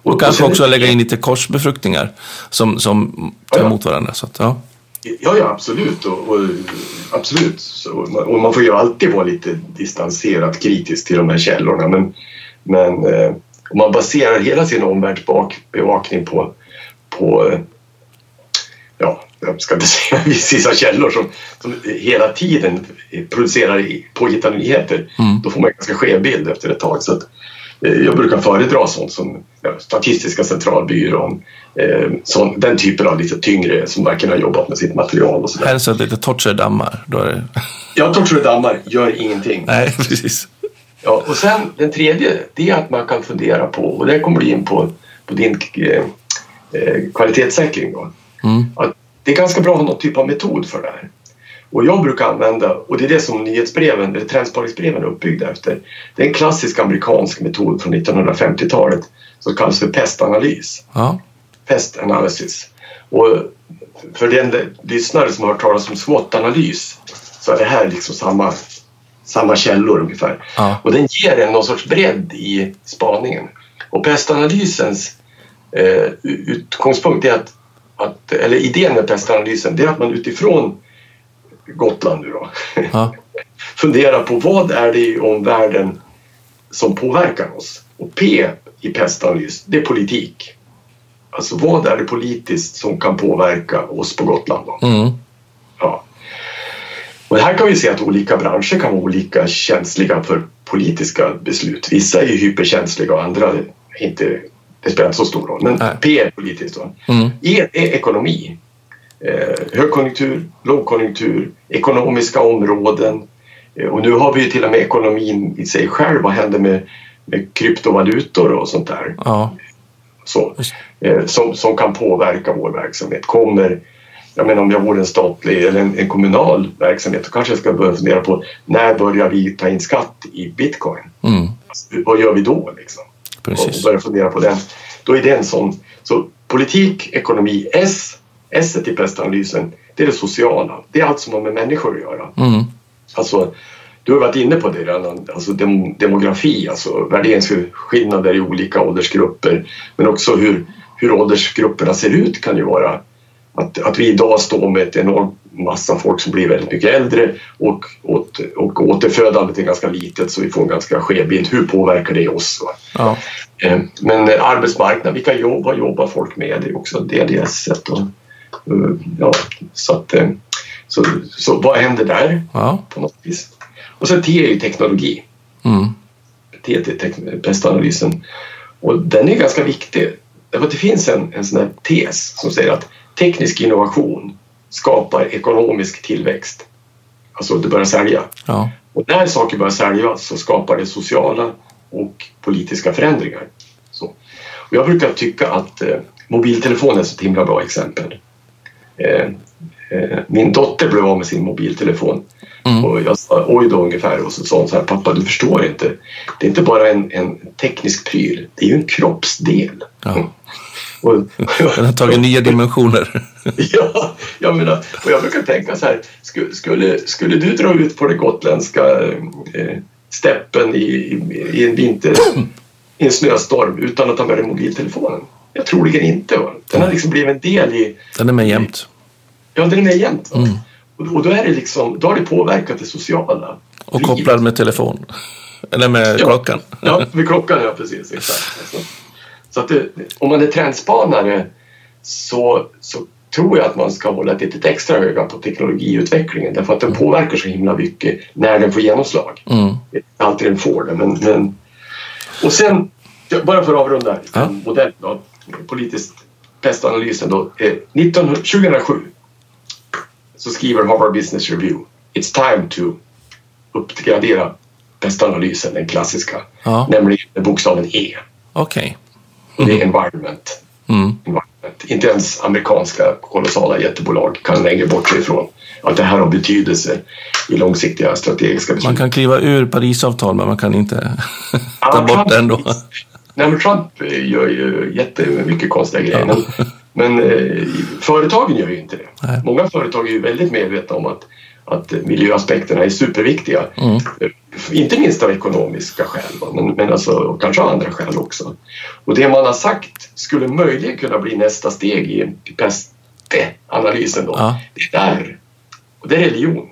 Och, och kanske också lägga in lite korsbefruktningar som, som tar emot varandra. Så att, ja. Ja, ja absolut. Och, och absolut. Så, och man får ju alltid vara lite distanserat kritisk till de här källorna. Men, men eh, om man baserar hela sin omvärldsbevakning på, på eh, ja, jag ska inte säga vissa källor som, som hela tiden producerar påhittade nyheter, mm. då får man en ganska skev bild efter ett tag. Så att, jag brukar föredra sånt som Statistiska centralbyrån, eh, sån, den typen av lite tyngre som verkligen har jobbat med sitt material. Och sådär. Helst lite Torture-dammar. Då är det... Ja, Torture-dammar gör ingenting. Nej, precis. Ja, och sen den tredje, det är att man kan fundera på, och där kommer du in på, på din eh, eh kvalitetssäkring då. Mm. Att det är ganska bra att ha någon typ av metod för det här. Och jag brukar använda, och det är det som nyhetsbreven, eller trendspaningsbreven är uppbyggda efter. Det är en klassisk amerikansk metod från 1950-talet som kallas för pestanalys. Ja. Pest analysis. Och för den lyssnare som har hört talas om SWOT-analys så är det här liksom samma, samma källor ungefär. Ja. Och den ger en någon sorts bredd i spaningen. Och pestanalysens eh, utgångspunkt är att, att, eller idén med pestanalysen, det är att man utifrån Gotland nu då, ja. funderar på vad är det i omvärlden som påverkar oss? Och P i pestanalys, det är politik. Alltså vad är det politiskt som kan påverka oss på Gotland? Då? Mm. Ja. Och här kan vi se att olika branscher kan vara olika känsliga för politiska beslut. Vissa är hyperkänsliga och andra inte. Det spelar inte så stor roll. Men Nej. P är politiskt. Då. Mm. E är ekonomi. Eh, högkonjunktur, lågkonjunktur, ekonomiska områden. Eh, och nu har vi ju till och med ekonomin i sig själv. Vad händer med, med kryptovalutor och sånt där? Ja. Så, eh, som, som kan påverka vår verksamhet. Kommer jag menar om jag vore en statlig eller en, en, kommunal verksamhet då kanske jag ska börja fundera på när börjar vi ta in skatt i bitcoin? Mm. Alltså, vad gör vi då? Liksom? Precis. Och börja fundera på den. Då är det en sån. Så politik, ekonomi, S, S i pestanalysen, det är det sociala. Det är allt som har med människor att göra. Mm. Alltså, du har varit inne på det redan, alltså dem, demografi, alltså värderingsskillnader i olika åldersgrupper men också hur, hur åldersgrupperna ser ut kan ju vara att, att vi idag står med ett enormt massa folk som blir väldigt mycket äldre och, och, och återfödandet är ganska litet så vi får en ganska skev bild. Hur påverkar det oss? Ja. Eh, men arbetsmarknaden, vilka jobb, vad jobbar folk med? Det är också DDS sätt att, ja, så, att, eh, så, så vad händer där ja. på något vis? Och sen T är ju teknologi. Mm. T är testanalysen och den är ganska viktig. Därför att det finns en, en sån här tes som säger att teknisk innovation skapar ekonomisk tillväxt. Alltså det börjar sälja. Ja. Och när saker börjar sälja så skapar det sociala och politiska förändringar. Så. Och jag brukar tycka att eh, mobiltelefon är ett himla bra exempel. Eh, eh, min dotter blev av med sin mobiltelefon mm. och jag sa oj då ungefär och så sa hon så här pappa du förstår inte. Det är inte bara en, en teknisk pryl, det är ju en kroppsdel. Ja. Och, Den har tagit nya dimensioner. ja, jag menar, och jag brukar tänka så här, skulle, skulle du dra ut på det gotländska eh, steppen i, i, en vinter, i en snöstorm utan att ta med dig mobiltelefonen? Jag troligen inte. Va? Den har liksom blivit en del i... Den är med jämt. Ja, den är med jämt. Mm. Och, och då, är det liksom, då har det påverkat det sociala. Och kopplad med telefon. Eller med ja, klockan. ja, med klockan, ja precis. Exakt. Alltså. Så att det, om man är trendspanare så, så tror jag att man ska hålla ett lite extra öga på teknologiutvecklingen därför att den mm. påverkar så himla mycket när den får genomslag. Mm. Alltid den får det. Men, men... Och sen, bara för att avrunda ja. modell då, politiskt pestanalysen då. 19, 2007 så skriver Harvard Business Review It's time to uppgradera pestanalysen, den klassiska, ja. nämligen bokstaven E. Okej. Okay. Mm. Det är environment. Mm. environment. Inte ens amerikanska kolossala jättebolag kan längre bortse ifrån att det här har betydelse i långsiktiga strategiska beslut. Man kan kliva ur Parisavtal men man kan inte ta bort det ändå. Nej, men Trump gör ju jättemycket konstiga grejer. Ja. Men, men eh, företagen gör ju inte det. Nej. Många företag är ju väldigt medvetna om att att miljöaspekterna är superviktiga. Mm. Inte minst av ekonomiska skäl, men, men alltså, och kanske av andra skäl också. Och det man har sagt skulle möjligen kunna bli nästa steg i PEST-analysen då, ja. det är där. Och det är religion.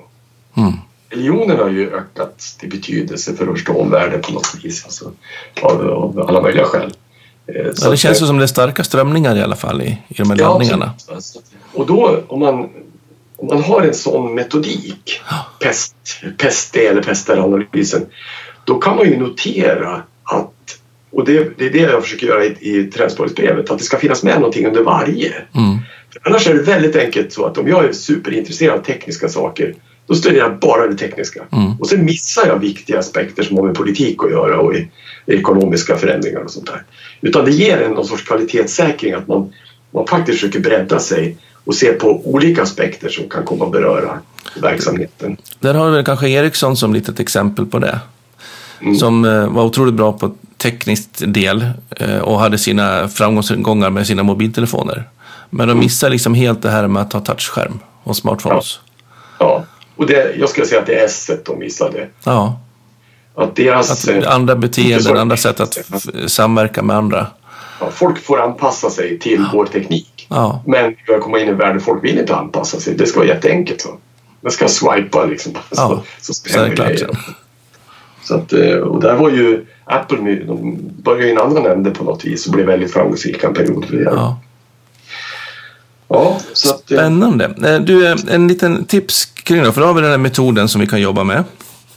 Mm. Religionen har ju ökat i betydelse för att förstå omvärlden på något vis, alltså, av, av alla möjliga skäl. Eh, så ja, det känns ju som det är starka strömningar i alla fall i, i de här ja, laddningarna. Och då om man om man har en sån metodik, pest, pest eller pester-analysen, då kan man ju notera att, och det, det är det jag försöker göra i, i Tränsborgsbrevet, att det ska finnas med någonting under varje. Mm. annars är det väldigt enkelt så att om jag är superintresserad av tekniska saker då studerar jag bara det tekniska. Mm. Och sen missar jag viktiga aspekter som har med politik att göra och i, i ekonomiska förändringar och sånt där. Utan det ger en någon sorts kvalitetssäkring att man, man faktiskt försöker bredda sig och se på olika aspekter som kan komma att beröra verksamheten. Där har vi väl kanske Ericsson som litet exempel på det. Mm. Som eh, var otroligt bra på teknisk del eh, och hade sina framgångsgångar med sina mobiltelefoner. Men de mm. missar liksom helt det här med att ha touchskärm och smartphones. Ja, ja. Och det, jag skulle säga att det är S de missade. Ja. Att deras... Att andra beteenden, andra sätt att samverka med andra. Ja, folk får anpassa sig till ja. vår teknik. Ja. Men vi komma in i en värld där folk vill inte anpassa sig. Det ska vara jätteenkelt. Så. Man ska swipa liksom. Ja, så, så händer Så att, eh, och där var ju Apple, de började i en annan ände på något vis och blev väldigt framgångsrika en period. Det. Ja. Ja, så att, eh, Spännande. Du, en liten tips kring det, för då har vi den här metoden som vi kan jobba med.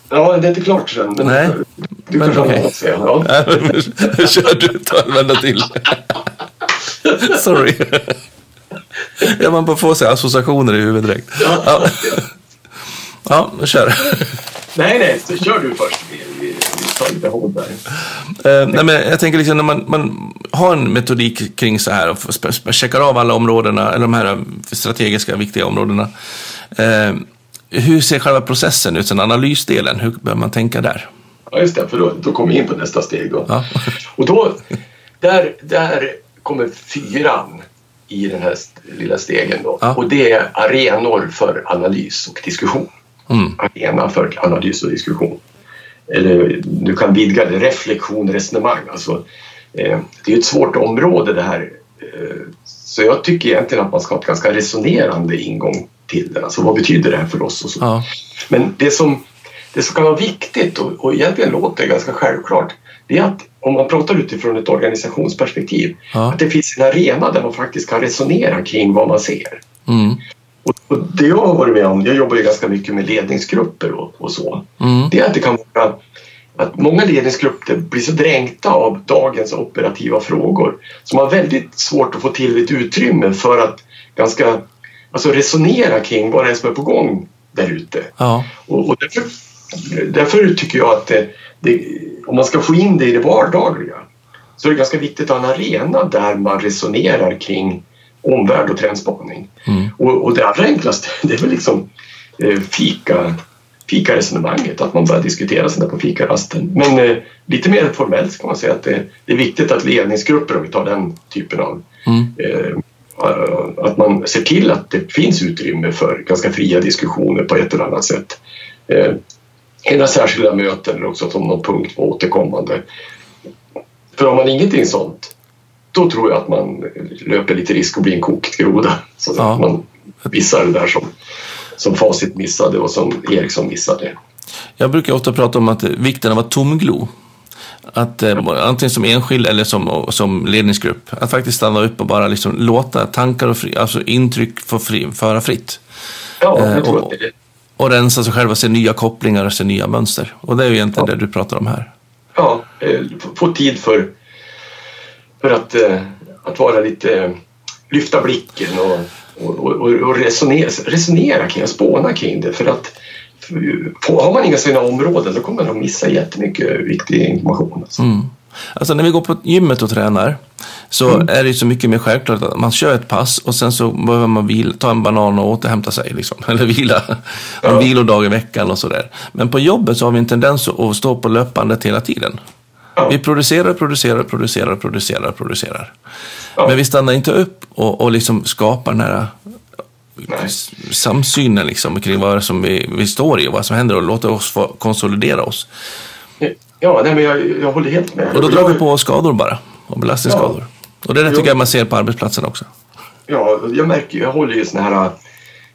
Ja, det är inte klart sen. Men Nej, du men okej. Okay. Ja. Kör du, ta en vända till. Sorry. Ja, man bara får sig associationer i huvudet direkt. Ja, ja. ja kör. Nej, nej, så kör du först. Där. Uh, nej, men jag tänker liksom när man, man har en metodik kring så här och checkar av alla områdena, eller de här strategiska viktiga områdena. Uh, hur ser själva processen ut, sen analysdelen? Hur bör man tänka där? Ja, just det, för då, då kommer vi in på nästa steg. Då. Ja. Och då, där, där kommer fyran i den här lilla stegen. Då. Ja. Och det är arenor för analys och diskussion. Mm. Arena för analys och diskussion. Eller du kan vidga det, reflektion, resonemang. Alltså, eh, det är ett svårt område det här. Eh, så jag tycker egentligen att man ska ha ett ganska resonerande ingång till det. Alltså vad betyder det här för oss? Och så. Ja. Men det som, det som kan vara viktigt och, och egentligen låter ganska självklart det är att om man pratar utifrån ett organisationsperspektiv ja. att det finns en arena där man faktiskt kan resonera kring vad man ser. Mm. Och, det jag har varit med om, jag jobbar ju ganska mycket med ledningsgrupper och, och så, mm. det är att det kan vara att många ledningsgrupper blir så dränkta av dagens operativa frågor man har väldigt svårt att få till ett utrymme för att ganska alltså resonera kring vad det är som är på gång där ute. Ja. Och, och därför, därför, tycker jag att det, det, om man ska få in det i det vardagliga så är det ganska viktigt att ha en arena där man resonerar kring omvärld och trendspaning. Mm. Och, och, det allra enklaste det är väl liksom eh, fika, fikaresonemanget, att man börjar diskutera sådär på fikarasten. Men eh, lite mer formellt kan man säga att det, det, är viktigt att ledningsgrupper, om vi tar den typen av mm. eh, att man ser till att det finns utrymme för ganska fria diskussioner på ett eller annat sätt. Eh, särskilda möten eller också som någon punkt på återkommande. För om man ingenting sånt då tror jag att man löper lite risk att bli en kokt groda. Så ja. att man missar det där som, som Facit missade och som Ericsson missade. Jag brukar ofta prata om att vikten av att tomglo. Att eh, antingen som enskild eller som, som ledningsgrupp. Att faktiskt stanna upp och bara liksom låta tankar och fri, alltså intryck få fri, föra fritt. Ja, jag tror och, att det och rensa sig själv och se nya kopplingar och se nya mönster. Och det är ju egentligen ja. det du pratar om här. Ja, eh, få tid för, för att, eh, att vara lite, lyfta blicken och, och, och, och resonera, resonera kring, spåna kring det. För att har man inga sådana områden då kommer man att missa jättemycket viktig information. Alltså. Mm. Alltså när vi går på gymmet och tränar så mm. är det så mycket mer självklart att man kör ett pass och sen så behöver man vila, ta en banan och återhämta sig. Liksom. Eller vila. Ja. En vilodag i veckan och sådär. Men på jobbet så har vi en tendens att stå på löpbandet hela tiden. Ja. Vi producerar, producerar, producerar, producerar, producerar. Ja. Men vi stannar inte upp och, och liksom skapar den här Nej. samsynen liksom, kring vad som vi, vi står i och vad som händer och låter oss få konsolidera oss. Ja, nej, men jag, jag håller helt med. Och då drar vi på skador bara, och belastningsskador. Ja. Och det tycker jag man ser på arbetsplatsen också. Ja, jag märker jag håller ju såna här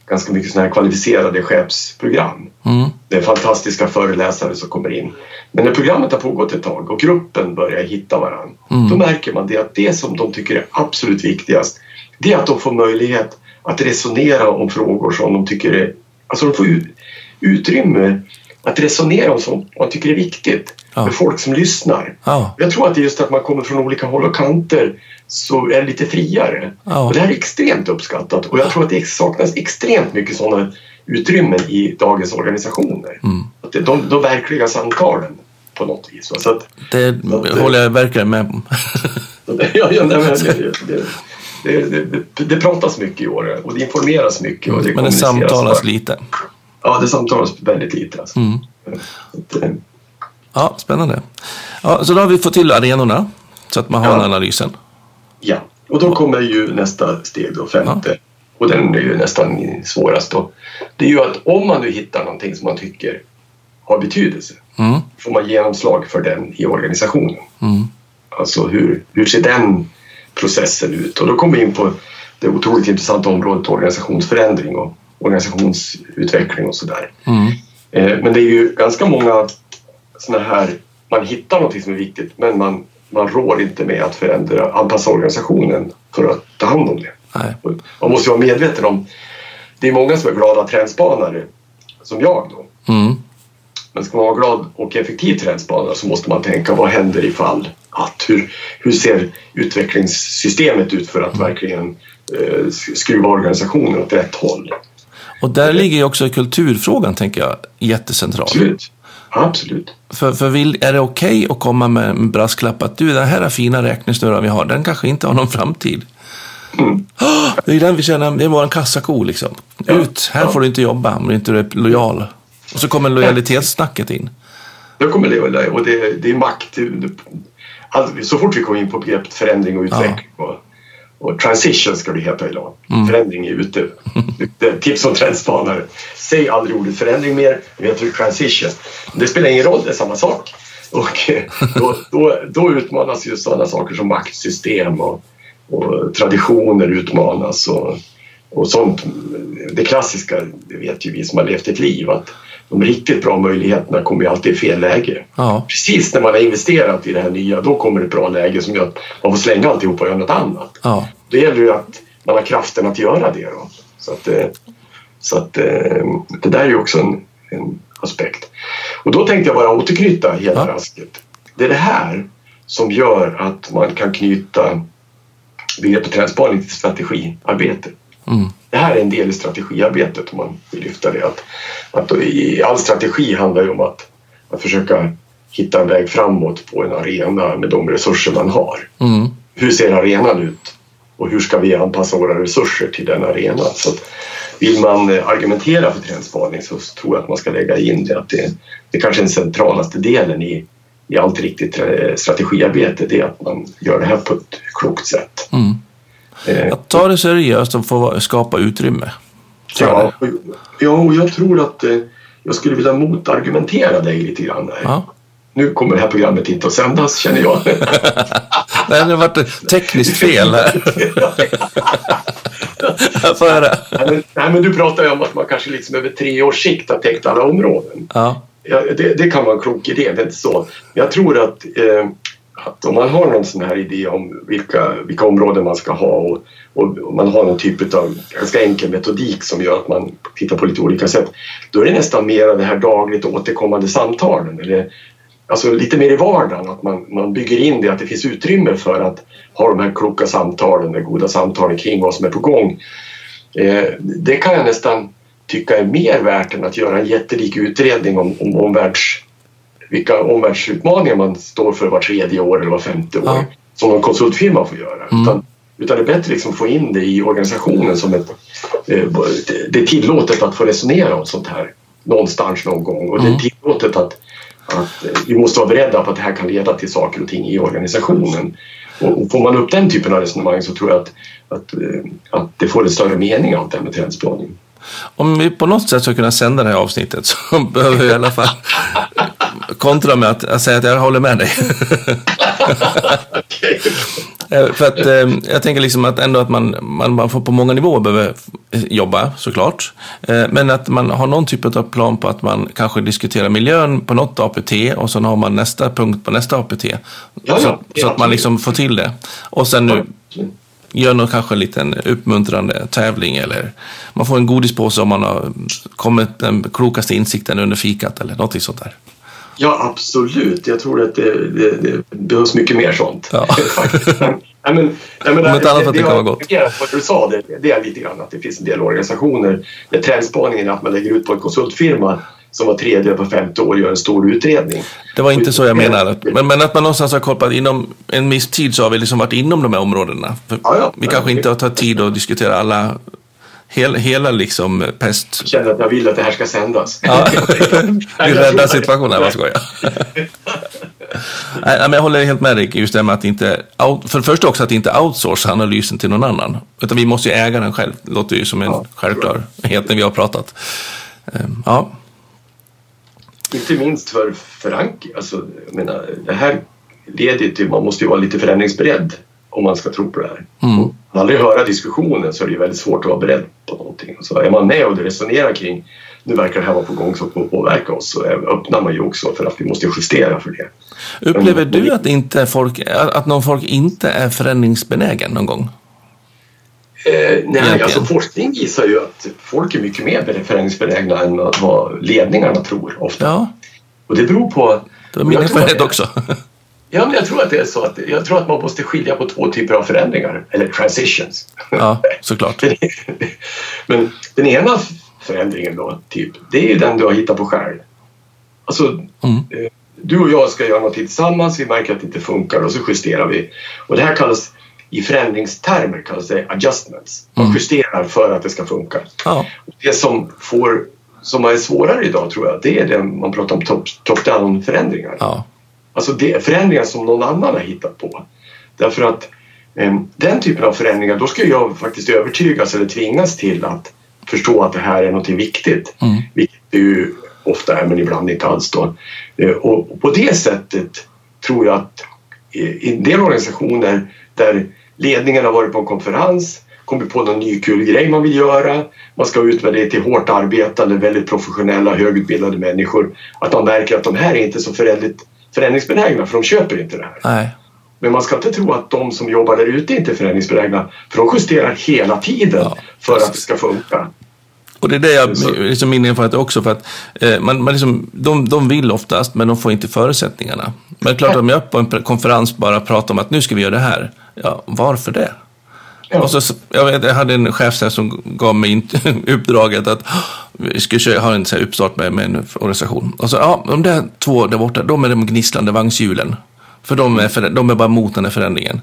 ganska mycket såna här kvalificerade chefsprogram. Mm. Det är fantastiska föreläsare som kommer in. Men när programmet har pågått ett tag och gruppen börjar hitta varandra, mm. då märker man det att det som de tycker är absolut viktigast, det är att de får möjlighet att resonera om frågor som de tycker är... Alltså de får utrymme att resonera om sånt man tycker är viktigt ja. med folk som lyssnar. Ja. Jag tror att det är just att man kommer från olika håll och kanter så är det lite friare. Ja. Och det här är extremt uppskattat och jag tror att det saknas extremt mycket sådana utrymmen i dagens organisationer. Mm. Att det, de, de verkliga samtalen på något vis. Så att, det så håller jag verkligen med om. ja, ja, nej, men, det, det, Det, pratas mycket i år och det informeras mycket. Och det Men det samtalas lite? Ja, det samtalas väldigt lite. Alltså. Mm. Att, ja, spännande. Ja, så då har vi fått till arenorna så att man har ja. den analysen. Ja, och då kommer ju nästa steg då, femte. Ja. Och den är ju nästan svårast då. Det är ju att om man nu hittar någonting som man tycker har betydelse mm. får man genomslag för den i organisationen. Mm. Alltså hur, hur ser den processen ut? Och då kommer vi in på det otroligt intressanta området organisationsförändring och organisationsutveckling och sådär. Mm. Eh, men det är ju ganska många sådana här, man hittar någonting som är viktigt men man, man rår inte med att förändra, anpassa organisationen för att ta hand om det. Nej. Man måste vara medveten om, det är många som är glada trendspanare som jag då. Mm. Men ska man vara glad och effektiv trendspanare så måste man tänka vad händer ifall att hur, hur ser utvecklingssystemet ut för att verkligen eh, skruva organisationen åt rätt håll. Och där ligger ju också kulturfrågan, tänker jag, jättecentral. Absolut. Absolut. För, för vill, är det okej okay att komma med en brasklapp att du, den här fina räknesnurran vi har, den kanske inte har någon framtid. Mm. det är den vi känner, det är vår kassako liksom. Ut, här ja. får du inte jobba om du inte är lojal. Och så kommer lojalitetssnacket in. Då kommer det, och det, det är makt. Så fort vi kommer in på begreppet förändring och utveckling ja. och, och transition ska det heta idag. Mm. Förändring är ute. Tips som trendspanare. Säg aldrig ordet förändring mer, jag tror transition. Det spelar ingen roll, det är samma sak. Och då, då, då utmanas ju sådana saker som maktsystem och, och traditioner utmanas. Och, och sånt. Det klassiska, det vet ju vi som har levt ett liv, att de riktigt bra möjligheterna kommer ju alltid i fel läge. Ja. Precis när man har investerat i det här nya, då kommer ett bra läge som gör att man får slänga alltihopa och göra något annat. Ja. Då gäller det ju att man har kraften att göra det. Då. Så att, eh, så att eh, det där är ju också en, en aspekt. Och då tänkte jag bara återknyta hela ja. rasket. Det är det här som gör att man kan knyta begreppet träningsspaning till strategiarbete. Mm. Det här är en del i strategiarbetet om man vill lyfta det. Att, att i all strategi handlar ju om att, att försöka hitta en väg framåt på en arena med de resurser man har. Mm. Hur ser arenan ut? Och hur ska vi anpassa våra resurser till den arenan? Så att, vill man argumentera för trendspaning så tror jag att man ska lägga in det att det, det kanske är den centralaste delen i, i allt riktigt eh, strategiarbete det är att man gör det här på ett klokt sätt. Mm. Eh, att ta det seriöst och få skapa utrymme. Ja, ja, jag tror att eh, jag skulle vilja motargumentera dig lite grann. Ja. Nu kommer det här programmet inte att sändas känner jag. Nej, det har varit tekniskt fel här. jag får höra. Nej men, nej, men du pratar ju om att man kanske liksom över tre års sikt har täckt alla områden. Ja. Ja, det, det, kan vara en klok idé, det är inte så. Jag tror att eh, att om man har någon sån här idé om vilka, vilka områden man ska ha och, och man har någon typ av ganska enkel metodik som gör att man tittar på lite olika sätt då är det nästan mer av det här dagligt återkommande samtalen eller alltså lite mer i vardagen att man, man bygger in det att det finns utrymme för att ha de här kloka samtalen, de goda samtalen kring vad som är på gång. Eh, det kan jag nästan tycka är mer värt än att göra en jättelik utredning om, om omvärlds vilka omvärldsutmaningar man står för var tredje år eller var femte år ja. som en konsultfirma får göra. Mm. Utan, utan det är bättre liksom att få in det i organisationen som ett... Eh, det är tillåtet att få resonera om sånt här någonstans någon gång och det är mm. tillåtet att, att eh, vi måste vara beredda på att det här kan leda till saker och ting i organisationen. Och, får man upp den typen av resonemang så tror jag att, att, eh, att det får en större mening av det här med trendspaning. Om vi på något sätt ska kunna sända det här avsnittet så behöver vi i alla fall kontra med att, att säga att jag håller med dig. okay. Eh, för att eh, jag tänker liksom att ändå att man, man, man får på många nivåer behöver jobba såklart. Eh, men att man har någon typ av plan på att man kanske diskuterar miljön på något APT och sen har man nästa punkt på nästa APT. Ja, ja, så, så, att man liksom får till det. Och sen nu gör nog kanske en liten uppmuntrande tävling eller man får en godispåse om man har kommit den klokaste insikten under fikat eller något sånt där. Ja, absolut. Jag tror att det, det, det behövs mycket mer sånt. Ja. Nej, men, nej, men, Om inte annat för att det, det kan vara gott. Vad du sa, det, det är lite grann att det finns en del organisationer där trendspaningen är att man lägger ut på en konsultfirma som var tredje på femte år gör en stor utredning. Det var inte så jag menade. Men, men att man någonstans har att inom en viss tid så har vi liksom varit inom de här områdena. Ja, ja. vi kanske inte har tagit tid att diskutera alla, hela, hela liksom pest... Jag känner att jag vill att det här ska sändas. Ja. Vi räddar situationen, jag skojar. Nej, men jag håller helt med dig just det med att inte, out, för det första också att inte outsourca analysen till någon annan. Utan vi måste ju äga den själv. Det låter ju som en Ja, självklarhet när vi har pratat. Ehm, Ja, Inte minst för förankring. Alltså, jag menar, det här leder till man måste ju vara lite förändringsberedd om man ska tro på det här. Mm. Man aldrig höra diskussionen så är det väldigt svårt att vara beredd på någonting. Så är man med och resonerar kring nu verkar det här vara på gång som kommer påverka oss så öppnar man ju också för att vi måste justera för det. Upplever du att, inte folk, att någon folk inte är förändringsbenägen någon gång? Eh, nej, alltså forskning visar ju att folk är mycket mer förändringsbenägna än vad ledningarna tror ofta. Ja, Och det beror på... det var min erfarenhet också. Ja, men jag tror att det är så att jag tror att man måste skilja på två typer av förändringar, eller transitions. Ja, såklart. Men den ena förändringen då, typ, det är ju den du har hittat på själv. Alltså, Mm. eh, du och jag ska göra något tillsammans, vi märker att det inte funkar och så justerar vi. Och det här kallas, i förändringstermer kallas det adjustments. Man Mm. justerar för att det ska funka. Ja, Det som, får, som är svårare idag tror jag, det är det man pratar om top- top-down förändringar. ja, Alltså det, förändringar som någon annan har hittat på. Därför att eh, den typen av förändringar, då ska jag faktiskt övertygas eller tvingas till att förstå att det här är något viktigt. Mm. Vilket det ju ofta är, men ibland inte alls då. Eh, och, och på det sättet tror jag att i, i en del organisationer där ledningen har varit på en konferens kommit på någon ny kul grej man vill göra. Man ska ut med det till hårt arbetande, väldigt professionella, högutbildade människor. Att man märker att de här är inte så förändligt, förändringsbenägna för de köper inte det här. nej. Men man ska inte tro att de som jobbar där ute inte är förändringsbenägna för de justerar hela tiden Ja, för att det ska funka. Och det är det jag, liksom min erfarenhet också, för att eh, man, man liksom, de, de vill oftast, men de får inte förutsättningarna. Men det är klart att om jag på en konferens bara pratar om att nu ska vi göra det här, ja, varför det? Ja. Och så, jag, vet, jag hade en chef som gav mig uppdraget att "Åh, vi skulle köra, ha en så här uppstart med, med en organisation. Och så, ja, de där två där borta, de är de gnisslande vagnshjulen. För de är, för, de är bara mot den här förändringen.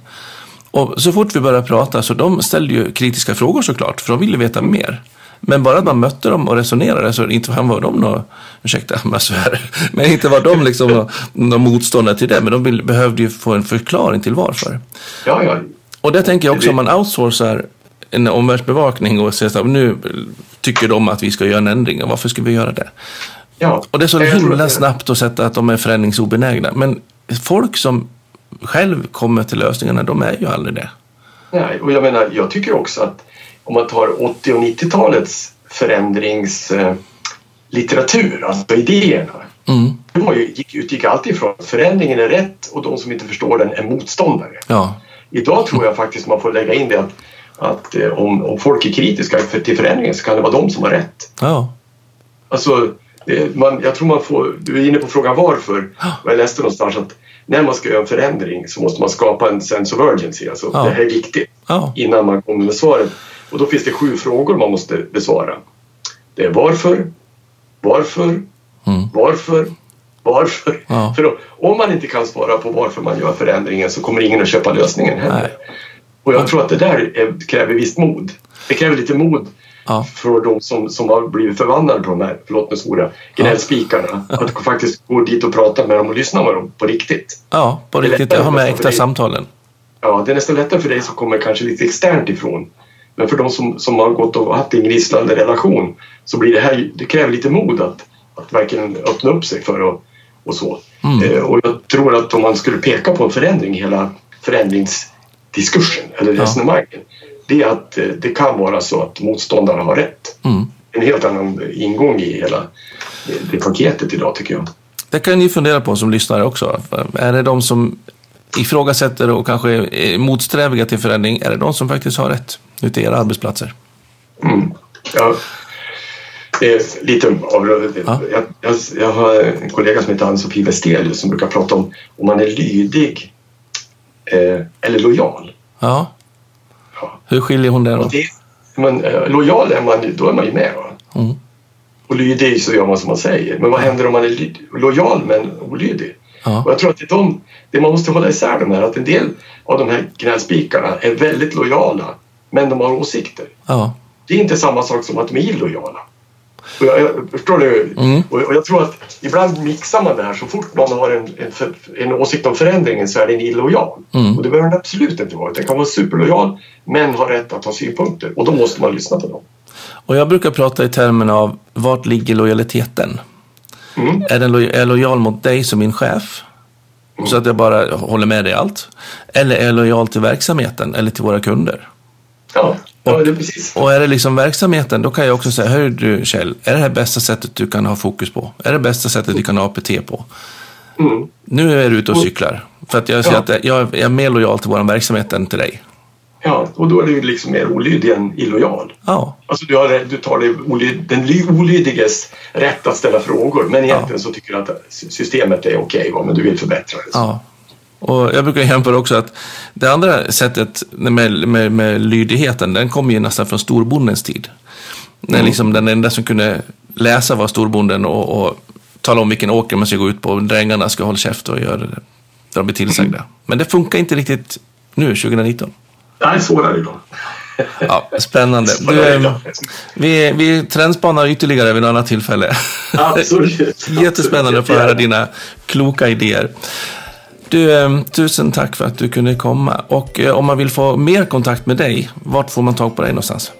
Och så fort vi började prata så de ställde ju kritiska frågor såklart, för de ville veta mer. Men bara att man mötte dem och resonerade så inte fan var de några, ursäkta om jag svär, men inte var de liksom några, några motståndare till det, men de behövde ju få en förklaring till varför. Ja, ja. Och det tänker jag också om man outsourcar en omvärldsbevakning och säger att nu tycker de att vi ska göra en ändring och varför ska vi göra det? ja. Och det är så himla snabbt att sätta att de är förändringsobenägna. Men folk som själv kommer till lösningarna, de är ju aldrig det. Nej, och jag menar, jag tycker också att om man tar 80 och 90-talets förändringslitteratur, alltså idéerna. Mm. Det var ju, gick, utgick alltid ifrån att förändringen är rätt och de som inte förstår den är motståndare. Ja, Idag tror jag faktiskt man får lägga in det att, att eh, om, om folk är kritiska till förändringen så kan det vara de som har rätt. ja, Alltså, man, jag tror man får, du är inne på frågan varför. Jag läste någonstans att när man ska göra en förändring så måste man skapa en sense of urgency. Alltså, Ja. det här är viktigt ja, innan man kommer med svaret. Och då finns det sju frågor man måste besvara. Det är varför, varför, Mm. varför, varför. Ja. För då, om man inte kan svara på varför man gör förändringen så kommer ingen att köpa lösningen heller. Nej. Och jag tror att det där är, kräver visst mod. Det kräver lite mod ja, för de som, som har blivit förvandlade på de här, förlåt mig svora, gnällspikarna. Att faktiskt gå dit och prata med dem och lyssna med dem på riktigt. ja, på riktigt. Jag har med äkta samtalen. Ja, det är nästan lättare för dig som kommer kanske lite externt ifrån. Men för de som, som har gått och haft en gnisslande relation så blir det här, det kräver lite mod att, att verkligen öppna upp sig för och, och så. Mm. Eh, och jag tror att om man skulle peka på en förändring i hela förändringsdiskursen eller Ja. resonemangen det är att eh, det kan vara så att motståndarna har rätt. Mm. En helt annan ingång i hela det, det paketet idag tycker jag. Det kan ni fundera på som lyssnare också. Är det de som ifrågasätter och kanske är motsträviga till förändring, är det de som faktiskt har rätt ute i era arbetsplatser? Mm. Ja, det är lite av, Ja. jag, jag, jag har en kollega som heter Ann-Sofie Westelius som brukar prata om om man är lydig eh, eller lojal. Ja, Ja. hur skiljer hon det då? Det, men, eh, lojal är man, då är man ju med. Va? Mm. Och lydig så gör man som man säger. Men vad händer om man är lojal men olydig? Ja. Och jag tror att det, de, det man måste hålla isär de här, att en del av de här gnällspikarna är väldigt lojala men de har åsikter. Ja. Det är inte samma sak som att de är illojala. Och jag, jag, förstår du? Mm. Och, och, jag tror att ibland mixar man det här. Så fort någon har en, en, en åsikt om förändringen så är den illojal. Mm. Och det behöver den absolut inte vara. Den kan vara superlojal men ha rätt att ha synpunkter. Och då måste man lyssna på dem. Och jag brukar prata i termerna av vart ligger lojaliteten? Mm. Är, den lo är lojal mot dig som min chef? Mm. Så att jag bara håller med dig i allt? Eller är lojal till verksamheten eller till våra kunder? Ja, och, är precis. Och är det liksom verksamheten, då kan jag också säga, hör du Kjell, är det här bästa sättet du kan ha fokus på? Är det bästa sättet vi kan ha APT på? Mm. Nu är du ute och cyklar. För att jag ja. att jag är mer lojal till vår verksamhet än till dig. Ja, och då är du liksom mer olydig än illojal. Ja. Alltså du, har, du tar det olyd, den olydiges rätt att ställa frågor men egentligen ja. så tycker du att systemet är okej okay, men du vill förbättra det. Ja. Och jag brukar jämföra också att det andra sättet med, med, med lydigheten, den kommer ju nästan från storbondens tid. Mm. När liksom den enda som kunde läsa var storbonden och, och tala om vilken åker man ska gå ut på. Drängarna ska hålla käft och göra det. De blir tillsagda. Mm. Men det funkar inte riktigt nu, 2019. Nej, det då. Ja, spännande. Du, vi, vi trendspanar ytterligare vid något annat tillfälle. Absolut. Jättespännande att få höra dina kloka idéer. Du, eh, tusen tack för att du kunde komma. Och eh, om man vill få mer kontakt med dig, vart får man tag på dig någonstans?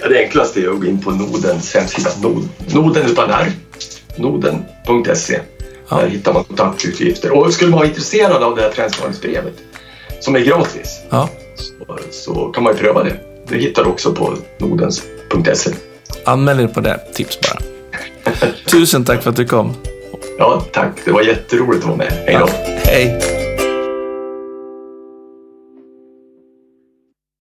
Ja, det enklaste är att gå in på Nodens hemsida, Nod, Noden utan R, noden.se. Ja. Där hittar man kontaktuppgifter. Och skulle man vara intresserad av det här trendspaningsbrevet, som är gratis, ja. så, så, kan man ju pröva det. Det hittar du också på nodens.se. Anmäl dig på det, tips bara. Tusen tack för att du kom. Ja, tack. Det var jätteroligt att vara med. Hej då. Ja, hej.